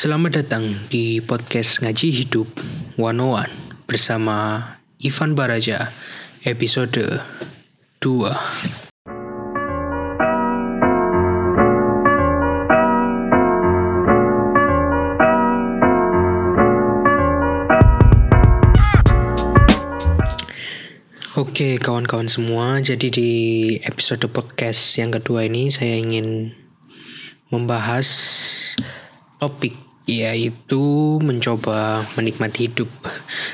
Selamat datang di podcast Ngaji Hidup 101 bersama Ivan Baraja episode 2. Oke kawan-kawan semua, jadi di episode podcast yang kedua ini saya ingin membahas topik yaitu mencoba menikmati hidup.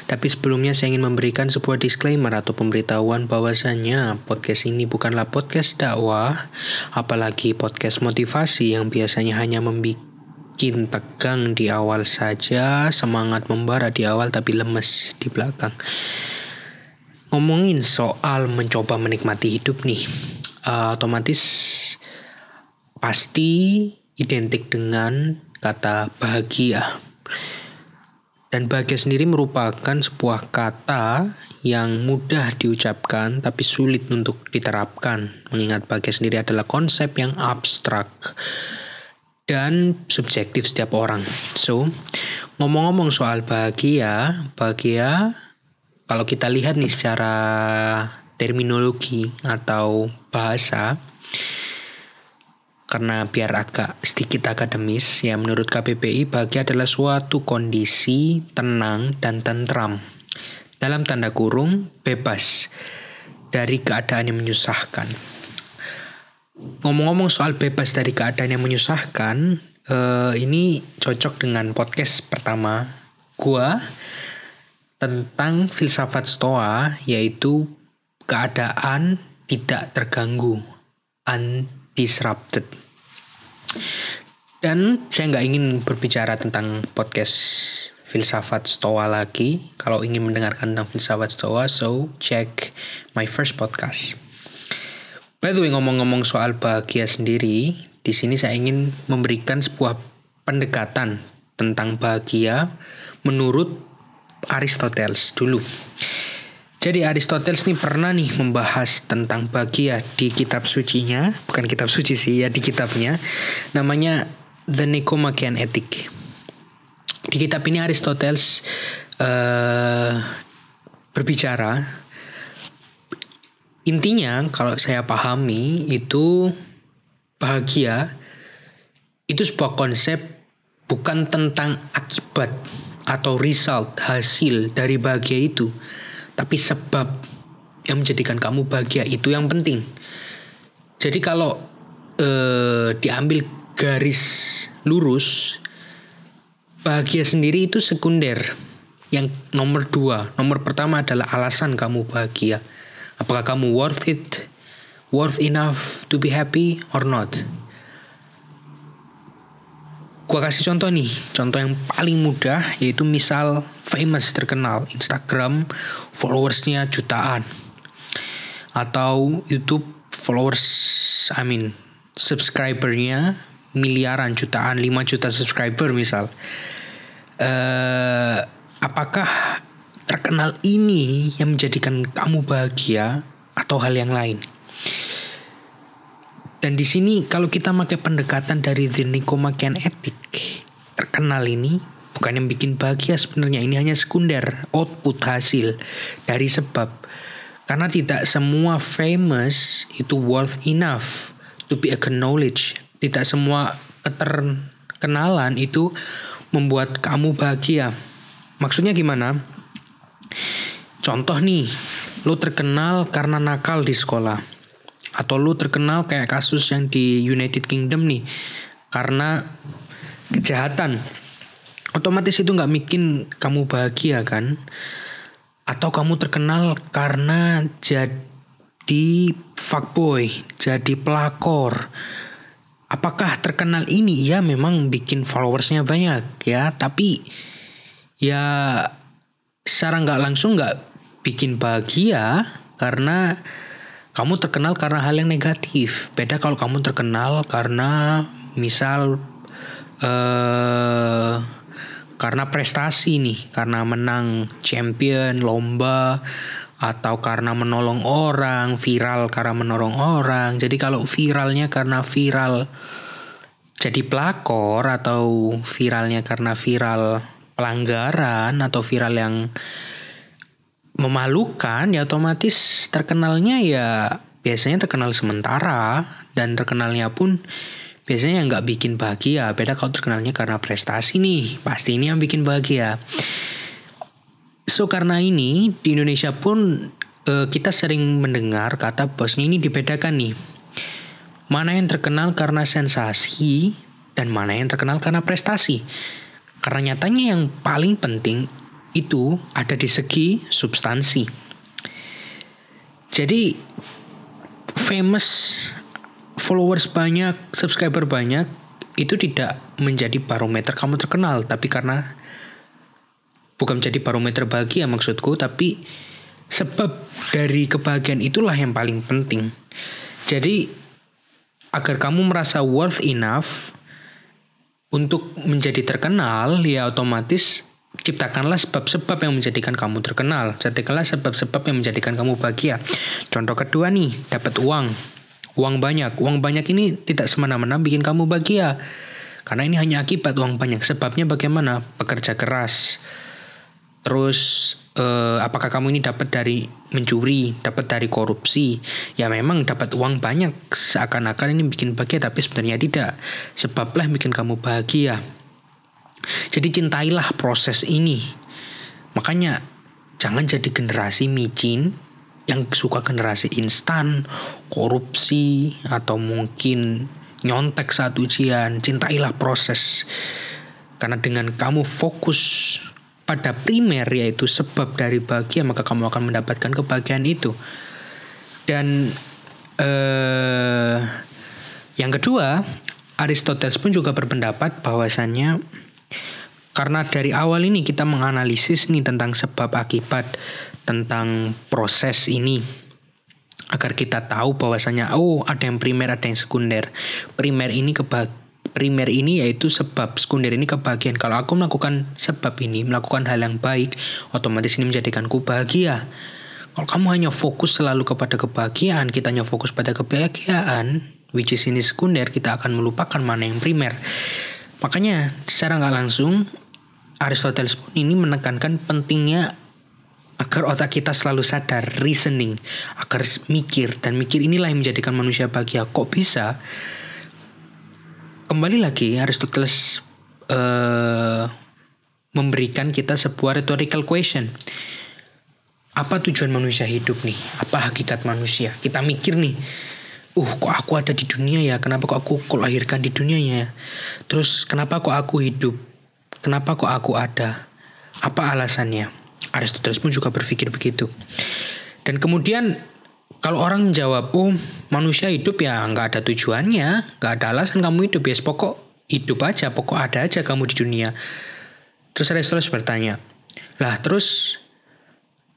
Tapi sebelumnya saya ingin memberikan sebuah disclaimer atau pemberitahuan bahwasannya podcast ini bukanlah podcast dakwah, apalagi podcast motivasi yang biasanya hanya membuat tegang di awal saja, semangat membara di awal tapi lemes di belakang ngomongin soal mencoba menikmati hidup nih, uh, otomatis pasti identik dengan kata bahagia. Dan bahagia sendiri merupakan sebuah kata yang mudah diucapkan tapi sulit untuk diterapkan. Mengingat bahagia sendiri adalah konsep yang abstrak dan subjektif setiap orang. So, ngomong-ngomong soal bahagia, bahagia kalau kita lihat nih secara terminologi atau bahasa karena biar agak sedikit akademis ya menurut KBBI bahagia adalah suatu kondisi tenang dan tentram. Dalam tanda kurung bebas dari keadaan yang menyusahkan. Ngomong-ngomong soal bebas dari keadaan yang menyusahkan eh, ini cocok dengan podcast pertama gua tentang filsafat Stoa yaitu keadaan tidak terganggu, undisrupted. Dan saya nggak ingin berbicara tentang podcast filsafat Stoa lagi. Kalau ingin mendengarkan tentang filsafat Stoa, so check my first podcast. By the way, ngomong-ngomong soal bahagia sendiri, di sini saya ingin memberikan sebuah pendekatan tentang bahagia menurut Aristoteles dulu. Jadi Aristoteles ini pernah nih membahas tentang bahagia di kitab sucinya, bukan kitab suci sih ya di kitabnya, namanya The Nicomachean Ethic. Di kitab ini Aristoteles uh, berbicara. Intinya kalau saya pahami itu bahagia itu sebuah konsep bukan tentang akibat atau result hasil dari bahagia itu tapi sebab yang menjadikan kamu bahagia itu yang penting. Jadi kalau eh, diambil garis lurus bahagia sendiri itu sekunder. Yang nomor dua nomor pertama adalah alasan kamu bahagia. Apakah kamu worth it worth enough to be happy or not Gua kasih contoh nih, contoh yang paling mudah yaitu misal famous terkenal Instagram followersnya jutaan atau YouTube followers I mean subscribernya miliaran jutaan 5 juta subscriber misal. Uh, apakah terkenal ini yang menjadikan kamu bahagia atau hal yang lain dan di sini kalau kita pakai pendekatan dari The Nicomachean Ethic, terkenal ini bukan yang bikin bahagia sebenarnya. Ini hanya sekunder output hasil dari sebab. Karena tidak semua famous itu worth enough to be acknowledged. Tidak semua keterkenalan itu membuat kamu bahagia. Maksudnya gimana? Contoh nih lo terkenal karena nakal di sekolah atau lu terkenal kayak kasus yang di United Kingdom nih karena kejahatan. Otomatis itu nggak bikin kamu bahagia kan? Atau kamu terkenal karena jadi fuckboy jadi pelakor. Apakah terkenal ini? Ya memang bikin followersnya banyak ya. Tapi ya secara nggak langsung nggak bikin bahagia karena kamu terkenal karena hal yang negatif. Beda kalau kamu terkenal karena misal uh, karena prestasi nih, karena menang champion, lomba atau karena menolong orang, viral karena menolong orang. Jadi kalau viralnya karena viral jadi pelakor atau viralnya karena viral pelanggaran atau viral yang memalukan ya otomatis terkenalnya ya biasanya terkenal sementara dan terkenalnya pun biasanya nggak bikin bahagia. Beda kalau terkenalnya karena prestasi nih pasti ini yang bikin bahagia. So karena ini di Indonesia pun uh, kita sering mendengar kata bosnya ini dibedakan nih. Mana yang terkenal karena sensasi dan mana yang terkenal karena prestasi. Karena nyatanya yang paling penting itu ada di segi substansi. Jadi famous followers banyak, subscriber banyak itu tidak menjadi barometer kamu terkenal, tapi karena bukan menjadi barometer bahagia maksudku, tapi sebab dari kebahagiaan itulah yang paling penting. Jadi agar kamu merasa worth enough untuk menjadi terkenal, ya otomatis ciptakanlah sebab-sebab yang menjadikan kamu terkenal. Ciptakanlah sebab-sebab yang menjadikan kamu bahagia. Contoh kedua nih, dapat uang. Uang banyak. Uang banyak ini tidak semena-mena bikin kamu bahagia. Karena ini hanya akibat uang banyak. Sebabnya bagaimana? Bekerja keras. Terus eh, apakah kamu ini dapat dari mencuri, dapat dari korupsi? Ya memang dapat uang banyak seakan-akan ini bikin bahagia tapi sebenarnya tidak. Sebablah bikin kamu bahagia. Jadi cintailah proses ini. Makanya jangan jadi generasi micin yang suka generasi instan, korupsi atau mungkin nyontek saat ujian. Cintailah proses. Karena dengan kamu fokus pada primer yaitu sebab dari bahagia maka kamu akan mendapatkan kebahagiaan itu dan eh, yang kedua Aristoteles pun juga berpendapat bahwasannya karena dari awal ini kita menganalisis nih tentang sebab akibat tentang proses ini agar kita tahu bahwasanya oh ada yang primer ada yang sekunder primer ini kebahagiaan primer ini yaitu sebab, sekunder ini kebahagiaan. Kalau aku melakukan sebab ini, melakukan hal yang baik, otomatis ini menjadikanku bahagia. Kalau kamu hanya fokus selalu kepada kebahagiaan, kita hanya fokus pada kebahagiaan, which is ini sekunder, kita akan melupakan mana yang primer. Makanya secara nggak langsung, Aristoteles pun ini menekankan pentingnya agar otak kita selalu sadar, reasoning, agar mikir dan mikir inilah yang menjadikan manusia bahagia. Kok bisa? kembali lagi Aristoteles uh, memberikan kita sebuah rhetorical question. Apa tujuan manusia hidup nih? Apa hakikat manusia? Kita mikir nih, uh kok aku ada di dunia ya? Kenapa kok aku kok lahirkan di dunia ya? Terus kenapa kok aku hidup? Kenapa kok aku ada? Apa alasannya? Aristoteles pun juga berpikir begitu. Dan kemudian kalau orang menjawab, oh manusia hidup ya nggak ada tujuannya, nggak ada alasan kamu hidup ya, pokok hidup aja, pokok ada aja kamu di dunia. Terus Aristoteles bertanya, lah terus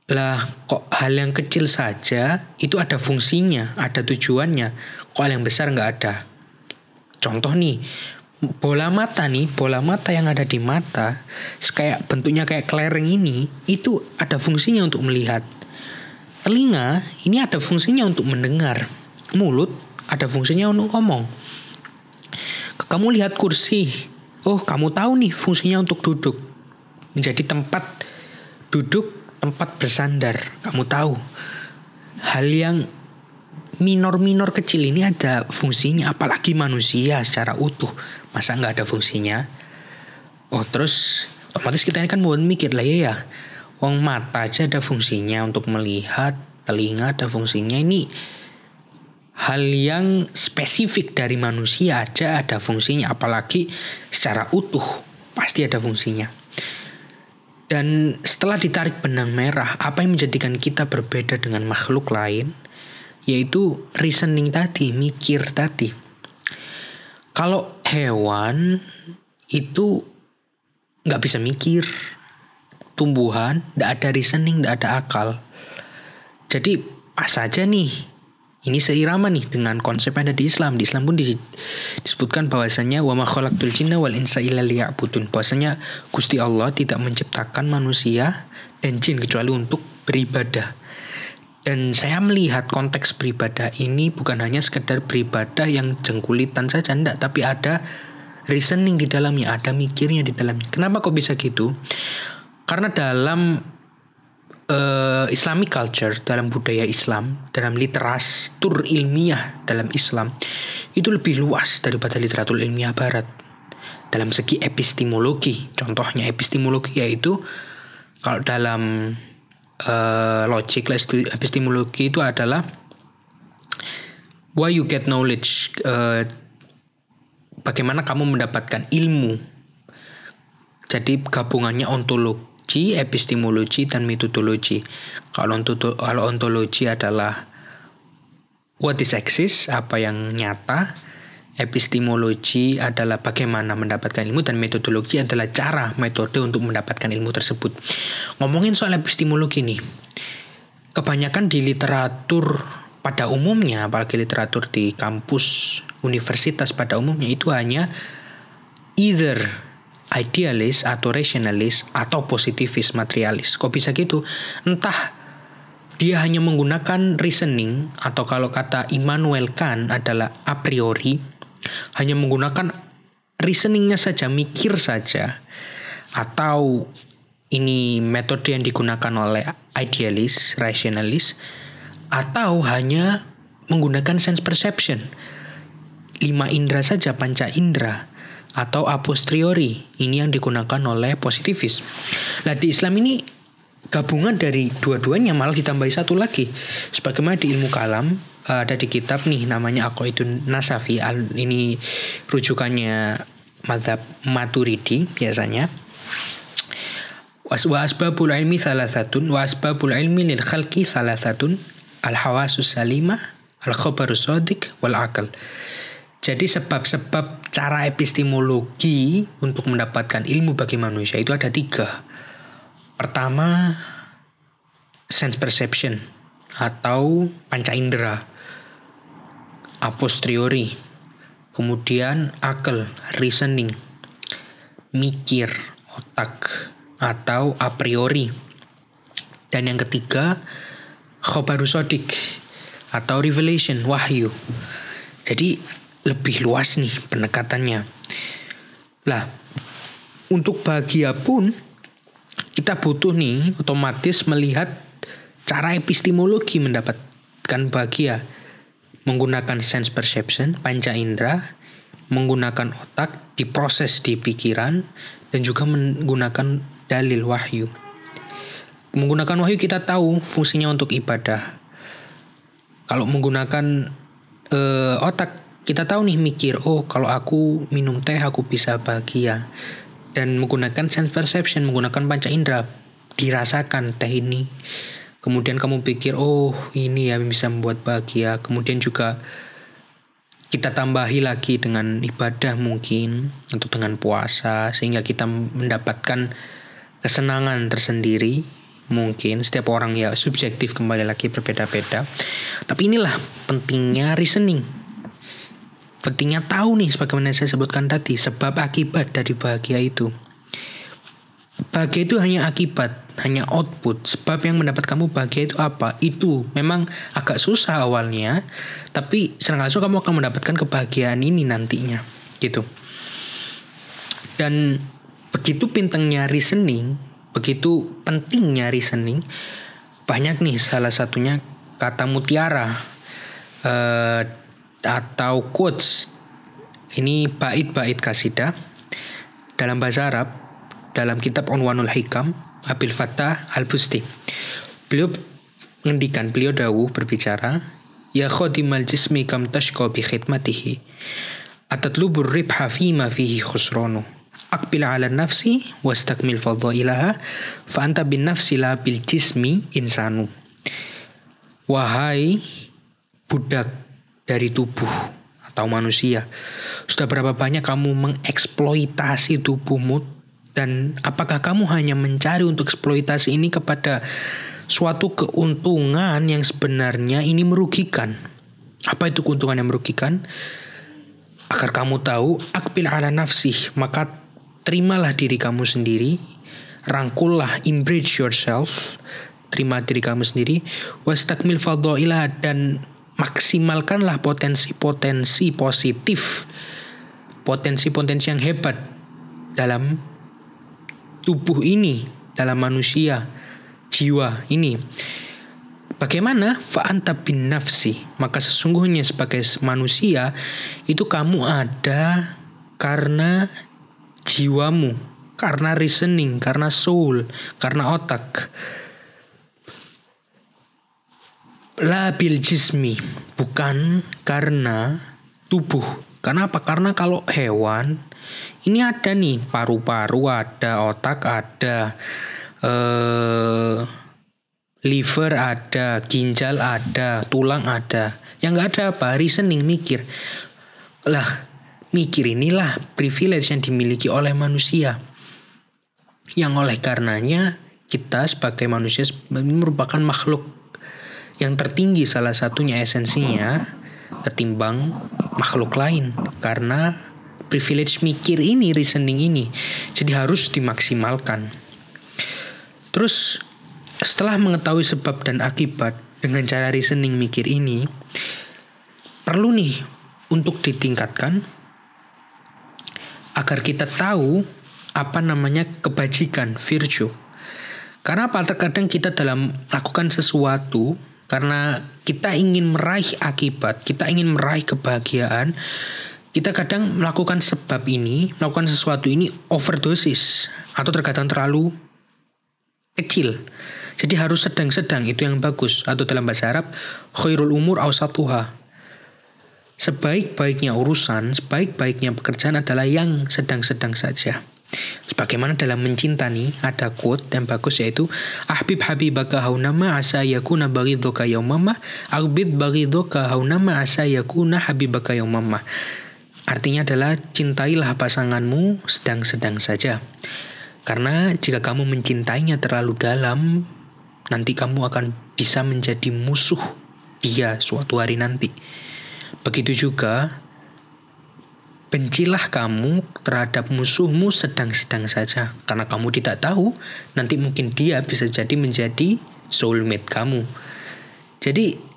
lah kok hal yang kecil saja itu ada fungsinya, ada tujuannya, kok hal yang besar nggak ada. Contoh nih, bola mata nih, bola mata yang ada di mata, kayak bentuknya kayak kelereng ini, itu ada fungsinya untuk melihat Telinga ini ada fungsinya untuk mendengar. Mulut ada fungsinya untuk ngomong. Kamu lihat kursi. Oh, kamu tahu nih fungsinya untuk duduk. Menjadi tempat duduk, tempat bersandar. Kamu tahu. Hal yang minor-minor kecil ini ada fungsinya. Apalagi manusia secara utuh. Masa nggak ada fungsinya? Oh, terus otomatis kita ini kan mau mikir lah ya ya Wong mata aja ada fungsinya untuk melihat, telinga ada fungsinya. Ini hal yang spesifik dari manusia aja ada fungsinya, apalagi secara utuh pasti ada fungsinya. Dan setelah ditarik benang merah, apa yang menjadikan kita berbeda dengan makhluk lain? Yaitu reasoning tadi, mikir tadi. Kalau hewan itu nggak bisa mikir, tumbuhan, tidak ada reasoning, tidak ada akal. Jadi pas saja nih, ini seirama nih dengan konsep yang ada di Islam. Di Islam pun disebutkan bahwasanya wa ma khalaqtul jinna wal insa illa. Bahwasanya Gusti Allah tidak menciptakan manusia dan jin kecuali untuk beribadah. Dan saya melihat konteks beribadah ini bukan hanya sekedar beribadah yang jengkulitan saja, enggak, tapi ada reasoning di dalamnya, ada mikirnya di dalamnya. Kenapa kok bisa gitu? Karena dalam uh, Islamic culture, dalam budaya Islam, dalam literatur ilmiah dalam Islam, itu lebih luas daripada literatur ilmiah Barat. Dalam segi epistemologi, contohnya epistemologi yaitu kalau dalam uh, logic epistemologi itu adalah why you get knowledge uh, bagaimana kamu mendapatkan ilmu. Jadi gabungannya ontologi, epistemologi dan metodologi. Kalau kalau ontologi adalah what is exist, apa yang nyata. Epistemologi adalah bagaimana mendapatkan ilmu dan metodologi adalah cara metode untuk mendapatkan ilmu tersebut. Ngomongin soal epistemologi nih, kebanyakan di literatur pada umumnya, apalagi literatur di kampus universitas pada umumnya itu hanya either idealis atau rationalis atau positivis materialis. Kok bisa gitu? Entah dia hanya menggunakan reasoning atau kalau kata Immanuel Kant adalah a priori hanya menggunakan reasoningnya saja, mikir saja atau ini metode yang digunakan oleh idealis, rationalis atau hanya menggunakan sense perception lima indera saja panca indera atau a posteriori ini yang digunakan oleh positivis. Nah di Islam ini gabungan dari dua-duanya malah ditambahi satu lagi. Sebagaimana di ilmu kalam ada di kitab nih namanya aku itu Nasafi ini rujukannya madhab Maturidi biasanya. Wa asbabul ilmi thalathatun wa asbabul ilmi lil khalqi thalathatun al hawasus salimah al khabarus sadiq wal akal. Jadi sebab-sebab cara epistemologi untuk mendapatkan ilmu bagi manusia itu ada tiga. Pertama, sense perception atau panca indera. A posteriori. Kemudian akal, reasoning. Mikir, otak atau a priori. Dan yang ketiga, khobarusodik atau revelation, wahyu. Jadi lebih luas nih pendekatannya. Lah, untuk bahagia pun kita butuh nih otomatis melihat cara epistemologi mendapatkan bahagia menggunakan sense perception, panca indera, menggunakan otak, diproses di pikiran dan juga menggunakan dalil wahyu. Menggunakan wahyu kita tahu fungsinya untuk ibadah. Kalau menggunakan uh, otak kita tahu nih mikir, oh kalau aku minum teh aku bisa bahagia. Dan menggunakan sense perception, menggunakan panca indera, dirasakan teh ini. Kemudian kamu pikir, oh ini ya bisa membuat bahagia. Kemudian juga kita tambahi lagi dengan ibadah mungkin atau dengan puasa sehingga kita mendapatkan kesenangan tersendiri mungkin setiap orang ya subjektif kembali lagi berbeda-beda tapi inilah pentingnya reasoning Pentingnya tahu nih sebagaimana saya sebutkan tadi sebab akibat dari bahagia itu. Bahagia itu hanya akibat, hanya output. Sebab yang mendapat kamu bahagia itu apa? Itu memang agak susah awalnya, tapi secara langsung kamu akan mendapatkan kebahagiaan ini nantinya, gitu. Dan begitu pintengnya reasoning, begitu pentingnya reasoning, banyak nih salah satunya kata mutiara. Uh, atau quotes ini bait-bait kasidah dalam bahasa Arab dalam kitab Unwanul Hikam Abil Fattah Al-Busti. Beliau mengendikan, beliau dawuh berbicara, Ya khodimal jismi kam tashko bi khidmatihi. Atatlubur ribha fima fihi khusronu. Akbil ala nafsi wastakmil fadailaha fa anta bin nafsi la bil jismi insanu. Wahai budak dari tubuh atau manusia. Sudah berapa banyak kamu mengeksploitasi tubuhmu dan apakah kamu hanya mencari untuk eksploitasi ini kepada suatu keuntungan yang sebenarnya ini merugikan? Apa itu keuntungan yang merugikan? Agar kamu tahu, akbil ala nafsih, maka terimalah diri kamu sendiri, rangkullah, embrace yourself, terima diri kamu sendiri, wastakmil fadailah dan maksimalkanlah potensi-potensi positif potensi-potensi yang hebat dalam tubuh ini, dalam manusia, jiwa ini. Bagaimana fa'anta bin nafsi? Maka sesungguhnya sebagai manusia itu kamu ada karena jiwamu, karena reasoning, karena soul, karena otak. La bil jismi, bukan karena tubuh. Karena apa? Karena kalau hewan ini ada nih paru-paru ada, otak ada, eh, liver ada, ginjal ada, tulang ada. Yang nggak ada apa? Reasoning mikir. Lah, mikir inilah privilege yang dimiliki oleh manusia. Yang oleh karenanya kita sebagai manusia merupakan makhluk yang tertinggi salah satunya esensinya ketimbang makhluk lain karena privilege mikir ini, reasoning ini. Jadi harus dimaksimalkan. Terus setelah mengetahui sebab dan akibat dengan cara reasoning mikir ini, perlu nih untuk ditingkatkan agar kita tahu apa namanya kebajikan, virtue. Karena apa? Terkadang kita dalam melakukan sesuatu karena kita ingin meraih akibat, kita ingin meraih kebahagiaan, kita kadang melakukan sebab ini, melakukan sesuatu ini overdosis atau terkadang terlalu kecil. Jadi harus sedang-sedang itu yang bagus atau dalam bahasa Arab khairul umur awsatuha. Sebaik-baiknya urusan, sebaik-baiknya pekerjaan adalah yang sedang-sedang saja. Sebagaimana dalam mencinta nih ada quote yang bagus yaitu Ahbib habibaka haunama asa yakuna baghidhuka yaumama Ahbib baghidhuka haunama asa yakuna habibaka yaumama Artinya adalah cintailah pasanganmu sedang-sedang saja. Karena jika kamu mencintainya terlalu dalam, nanti kamu akan bisa menjadi musuh dia suatu hari nanti. Begitu juga, bencilah kamu terhadap musuhmu sedang-sedang saja. Karena kamu tidak tahu, nanti mungkin dia bisa jadi menjadi soulmate kamu. Jadi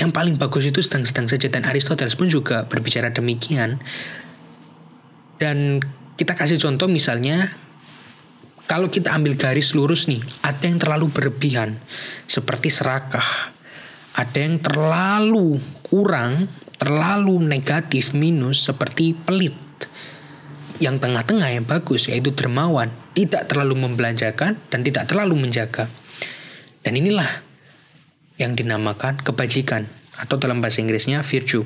yang paling bagus itu sedang-sedang saja dan Aristoteles pun juga berbicara demikian dan kita kasih contoh misalnya kalau kita ambil garis lurus nih ada yang terlalu berlebihan seperti serakah ada yang terlalu kurang terlalu negatif minus seperti pelit yang tengah-tengah yang bagus yaitu dermawan tidak terlalu membelanjakan dan tidak terlalu menjaga dan inilah yang dinamakan kebajikan atau dalam bahasa Inggrisnya virtue.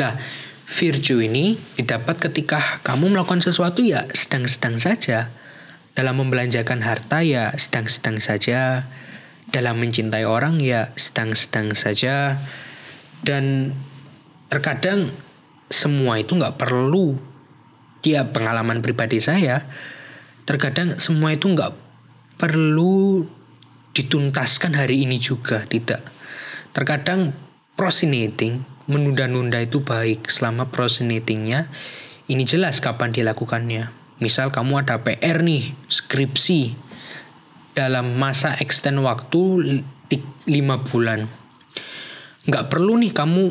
Lah, virtue ini didapat ketika kamu melakukan sesuatu ya sedang-sedang saja. Dalam membelanjakan harta ya sedang-sedang saja. Dalam mencintai orang ya sedang-sedang saja. Dan terkadang semua itu nggak perlu dia pengalaman pribadi saya. Terkadang semua itu nggak perlu dituntaskan hari ini juga tidak. Terkadang procrastinating menunda-nunda itu baik selama procrastinatingnya ini jelas kapan dilakukannya. Misal kamu ada PR nih, skripsi dalam masa extend waktu 5 bulan. Nggak perlu nih kamu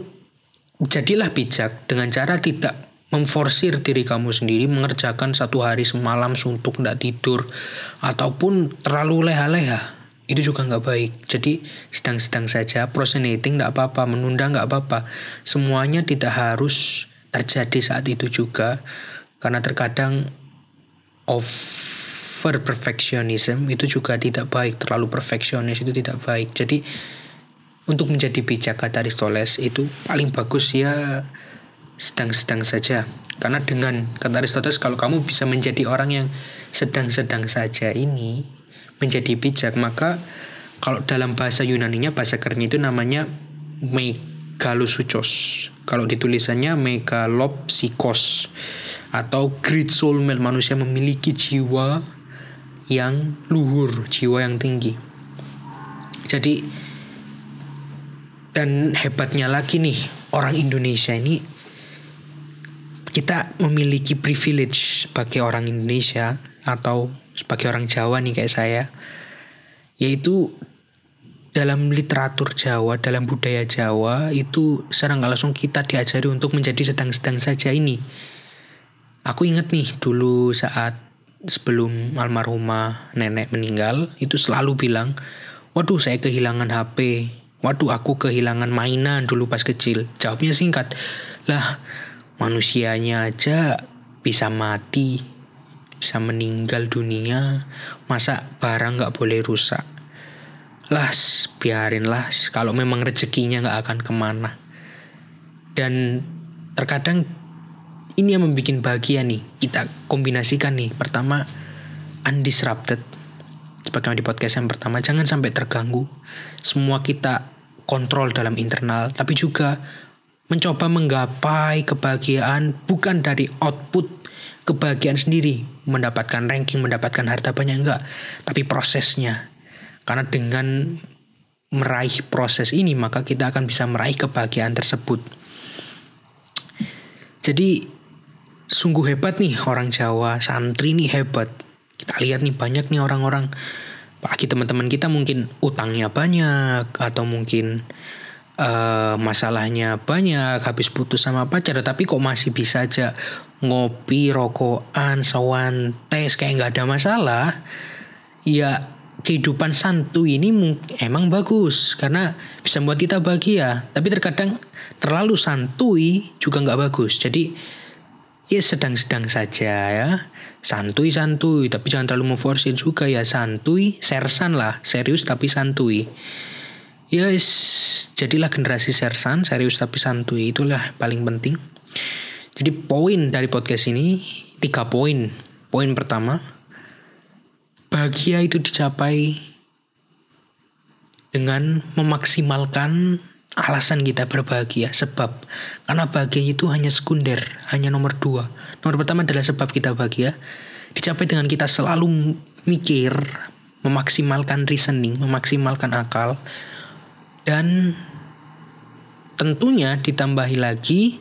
jadilah bijak dengan cara tidak memforsir diri kamu sendiri mengerjakan satu hari semalam suntuk tidak tidur ataupun terlalu leha-leha itu juga nggak baik. Jadi sedang-sedang saja procrastinating nggak apa-apa, menunda nggak apa-apa. Semuanya tidak harus terjadi saat itu juga karena terkadang over perfectionism itu juga tidak baik. Terlalu perfeksionis itu tidak baik. Jadi untuk menjadi bijak kata Aristoteles itu paling bagus ya sedang-sedang saja. Karena dengan kata Aristoteles kalau kamu bisa menjadi orang yang sedang-sedang saja ini menjadi bijak maka kalau dalam bahasa Yunaninya bahasa kerennya itu namanya megalosuchos kalau ditulisannya megalopsikos atau great soul man manusia memiliki jiwa yang luhur jiwa yang tinggi jadi dan hebatnya lagi nih orang Indonesia ini kita memiliki privilege sebagai orang Indonesia atau sebagai orang Jawa nih kayak saya yaitu dalam literatur Jawa, dalam budaya Jawa itu serang langsung kita diajari untuk menjadi sedang-sedang saja ini. Aku ingat nih dulu saat sebelum almarhumah nenek meninggal itu selalu bilang, waduh saya kehilangan HP, waduh aku kehilangan mainan dulu pas kecil. Jawabnya singkat, lah manusianya aja bisa mati, bisa meninggal dunia, masa barang nggak boleh rusak? Las biarin las kalau memang rezekinya nggak akan ke mana. Dan terkadang ini yang membuat bahagia nih. Kita kombinasikan nih. Pertama undisrupted. Seperti di podcast yang pertama jangan sampai terganggu. Semua kita kontrol dalam internal tapi juga mencoba menggapai kebahagiaan bukan dari output kebahagiaan sendiri mendapatkan ranking mendapatkan harta banyak enggak tapi prosesnya karena dengan meraih proses ini maka kita akan bisa meraih kebahagiaan tersebut. Jadi sungguh hebat nih orang Jawa, santri nih hebat. Kita lihat nih banyak nih orang-orang bagi teman-teman kita mungkin utangnya banyak atau mungkin uh, masalahnya banyak habis putus sama pacar tapi kok masih bisa aja ngopi rokokan sawan tes kayak nggak ada masalah ya kehidupan santuy ini emang bagus karena bisa membuat kita bahagia. Tapi terkadang terlalu santuy juga nggak bagus. Jadi ya sedang-sedang saja ya. Santuy santuy tapi jangan terlalu memforsir juga ya. Santuy sersan lah. Serius tapi santuy. Ya yes, jadilah generasi sersan serius tapi santuy. Itulah paling penting. Jadi poin dari podcast ini tiga poin. Poin pertama bahagia itu dicapai dengan memaksimalkan alasan kita berbahagia sebab karena bahagia itu hanya sekunder hanya nomor dua. Nomor pertama adalah sebab kita bahagia. Dicapai dengan kita selalu mikir memaksimalkan reasoning memaksimalkan akal dan tentunya ditambahi lagi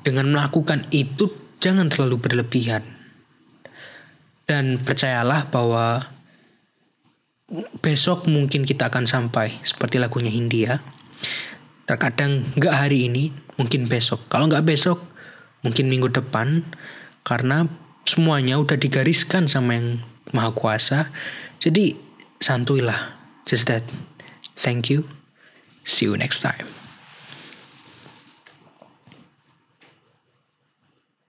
dengan melakukan itu jangan terlalu berlebihan. Dan percayalah bahwa besok mungkin kita akan sampai seperti lagunya Hindia. Terkadang nggak hari ini, mungkin besok. Kalau nggak besok, mungkin minggu depan. Karena semuanya udah digariskan sama yang maha kuasa. Jadi santuilah. Just that. Thank you. See you next time.